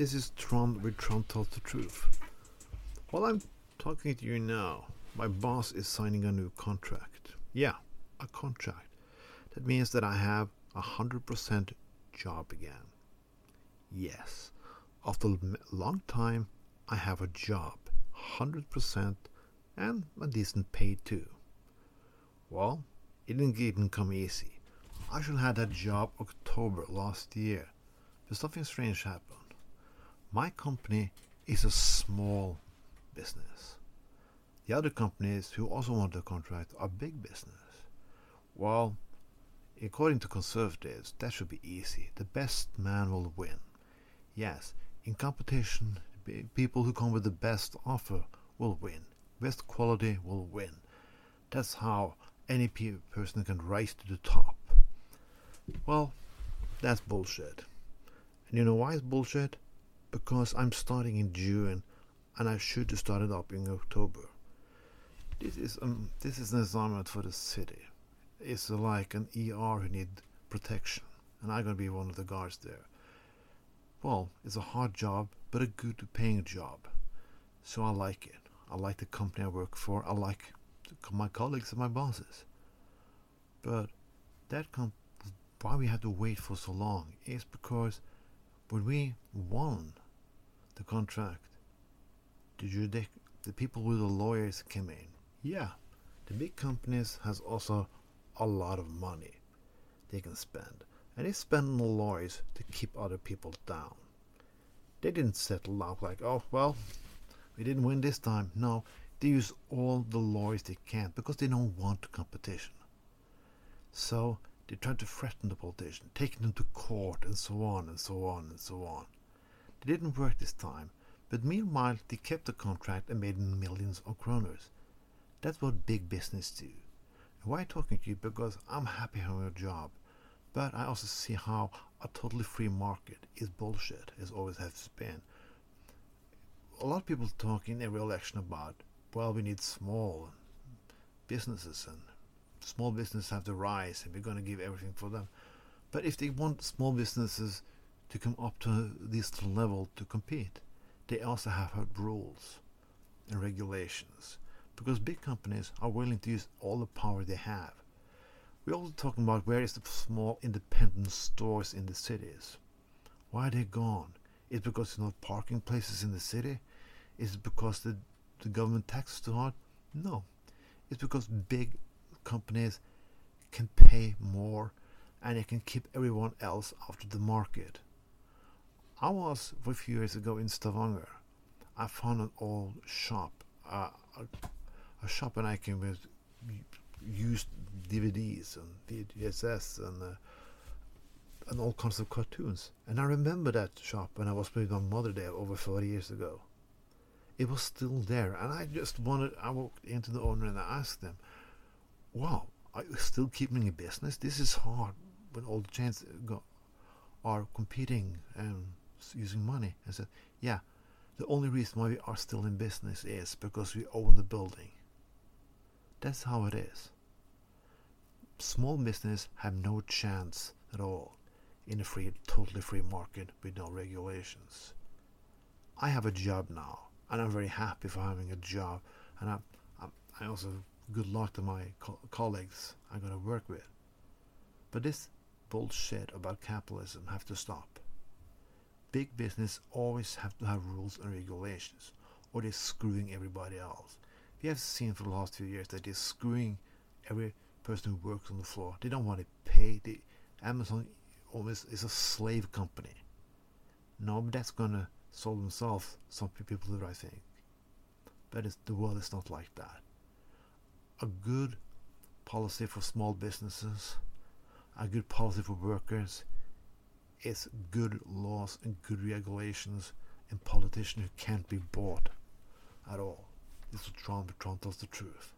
This is Tron with Tron Tells the Truth. While I'm talking to you now, my boss is signing a new contract. Yeah, a contract. That means that I have a 100% job again. Yes, after a long time, I have a job, 100%, and a decent pay too. Well, it didn't even come easy. I should have had that job October last year, but something strange happened. My company is a small business. The other companies who also want the contract are big business. Well, according to conservatives, that should be easy. The best man will win. Yes, in competition, people who come with the best offer will win. Best quality will win. That's how any person can rise to the top. Well, that's bullshit. And you know why it's bullshit? Because I'm starting in June and I should have started up in October. This is um, this is an assignment for the city. It's like an ER who need protection, and I'm gonna be one of the guards there. Well, it's a hard job, but a good paying job, so I like it. I like the company I work for. I like my colleagues and my bosses. But that why we had to wait for so long is because when we won the contract, the judic the people with the lawyers came in. Yeah, the big companies has also a lot of money they can spend, and they spend on the lawyers to keep other people down. They didn't settle out like, oh well, we didn't win this time. No, they use all the lawyers they can because they don't want competition. So they try to threaten the politician, taking them to court, and so on and so on and so on. They didn't work this time, but meanwhile they kept the contract and made millions of kroners. That's what big business do. Why talking to you? Because I'm happy having a job, but I also see how a totally free market is bullshit, as always has been. A lot of people talk in every election about, well, we need small businesses and small businesses have to rise and we're going to give everything for them. But if they want small businesses to come up to this level to compete, they also have have rules and regulations because big companies are willing to use all the power they have. We're also talking about where is the small independent stores in the cities. Why are they gone? Is because there's no parking places in the city? Is it because the, the government taxes too hard? No. It's because big companies can pay more and they can keep everyone else out of the market. I was a few years ago in Stavanger. I found an old shop, uh, a, a, shop and I can with used DVDs and VHS and uh, and all kinds of cartoons. And I remember that shop when I was with my mother there over 40 years ago. It was still there, and I just wanted. I walked into the owner and I asked them, wow, are you still keeping a business? This is hard when all the chains are competing and using money. I said, yeah, the only reason why we are still in business is because we own the building. That's how it is. Small business have no chance at all in a free, totally free market with no regulations. I have a job now, and I'm very happy for having a job, and I, I, I also good luck to my co- colleagues I'm going to work with. But this bullshit about capitalism have to stop. Big business always have to have rules and regulations, or they're screwing everybody else. We have seen for the last few years that they're screwing every person who works on the floor. They don't want to pay. Amazon almost is a slave company. No, but that's going to solve themselves. Some people do, I think. But the world is not like that a good policy for small businesses, a good policy for workers, is good laws and good regulations and politicians who can't be bought at all. This is Tron. Tron tells the truth.